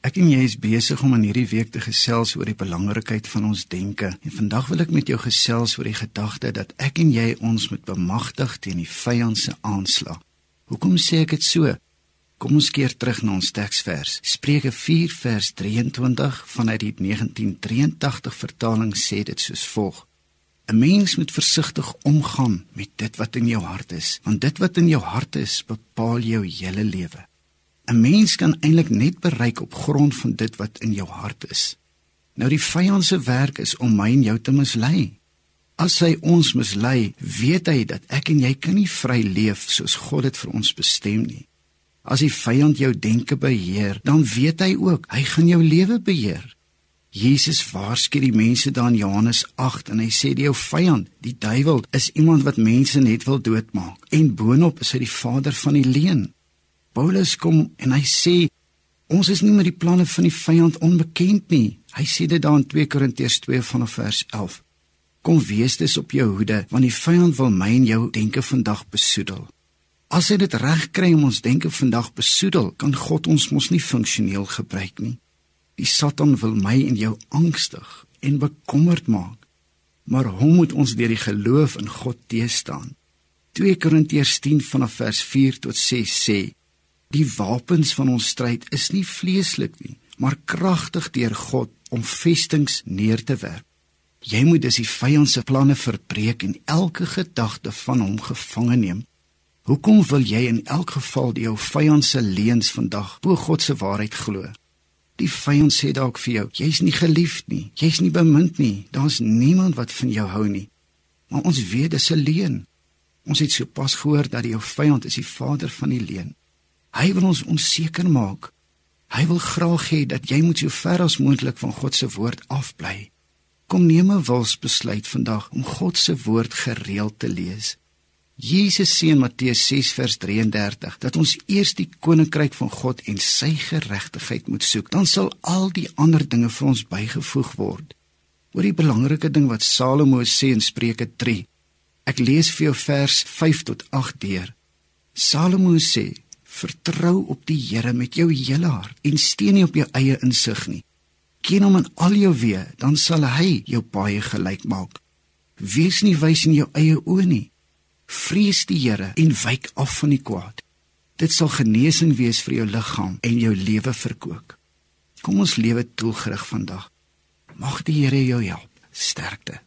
Ek en jy is besig om in hierdie week te gesels oor die belangrikheid van ons denke. En vandag wil ek met jou gesels oor die gedagte dat ek en jy ons moet bemagtig teen die vyand se aanslag. Hoekom sê ek dit so? Kom ons keer terug na ons teksvers. Spreuke 4 vers 23 vanuit die 1983 vertaling sê dit soos volg: 'n Mens moet versigtig omgaan met dit wat in jou hart is, want dit wat in jou hart is, bepaal jou hele lewe. 'n Mens kan eintlik net bereik op grond van dit wat in jou hart is. Nou die vyand se werk is om my en jou te mislei. As hy ons mislei, weet hy dat ek en jy kan nie vry leef soos God dit vir ons bestem nie. As die vyand jou denke beheer, dan weet hy ook hy gaan jou lewe beheer. Jesus waarsku die mense daar in Johannes 8 en hy sê die jou vyand, die duiwel, is iemand wat mense net wil doodmaak en boonop is hy die vader van die leuen. Paulus kom en hy sê ons is nie met die planne van die vyand onbekend nie. Hy sê dit daar in 2 Korintiërs 2 vanaf vers 11. Kom wees dus op jou hoede want die vyand wil my en jou denke vandag besoedel. As hy dit reg kry om ons denke vandag besoedel, kan God ons mos nie funksioneel gebruik nie. Die Satan wil my en jou angstig en bekommerd maak. Maar hom moet ons deur die geloof in God teëstaan. 2 Korintiërs 10 vanaf vers 4 tot 6 sê Die wapens van ons stryd is nie vleeslik nie, maar kragtig deur God om vestings neer te werp. Jy moet dus die vyand se planne verbreek en elke gedagte van hom gevange neem. Hoekom wil jy in elk geval die jou vyand se leuns vandag bo God se waarheid glo? Die vyand sê dalk vir jou, jy's nie geliefd nie, jy's nie bemind nie, daar's niemand wat van jou hou nie. Maar ons weet dis 'n leuen. Ons het sopas gehoor dat die jou vyand is die vader van die leuen. Hy wil ons onseker maak. Hy wil graag hê dat jy moet so ver as moontlik van God se woord afbly. Kom neem 'n wilsbesluit vandag om God se woord gereeld te lees. Jesus sê in Matteus 6 vers 33 dat ons eers die koninkryk van God en sy geregtigheid moet soek, dan sal al die ander dinge vir ons bygevoeg word. Oor die belangrike ding wat Salomo sê in Spreuke 3. Ek lees vir jou vers 5 tot 8 deur. Salomo sê: Vertrou op die Here met jou hele hart en steun nie op jou eie insig nie. Ken hom in al jou weë, dan sal hy jou paai gelyk maak. Wees nie wys in jou eie oë nie. Vrees die Here en wyk af van die kwaad. Dit sal genesing wees vir jou liggaam en jou lewe verkoop. Kom ons lewe doelgerig vandag. Mag die Here jou help. Sterkte.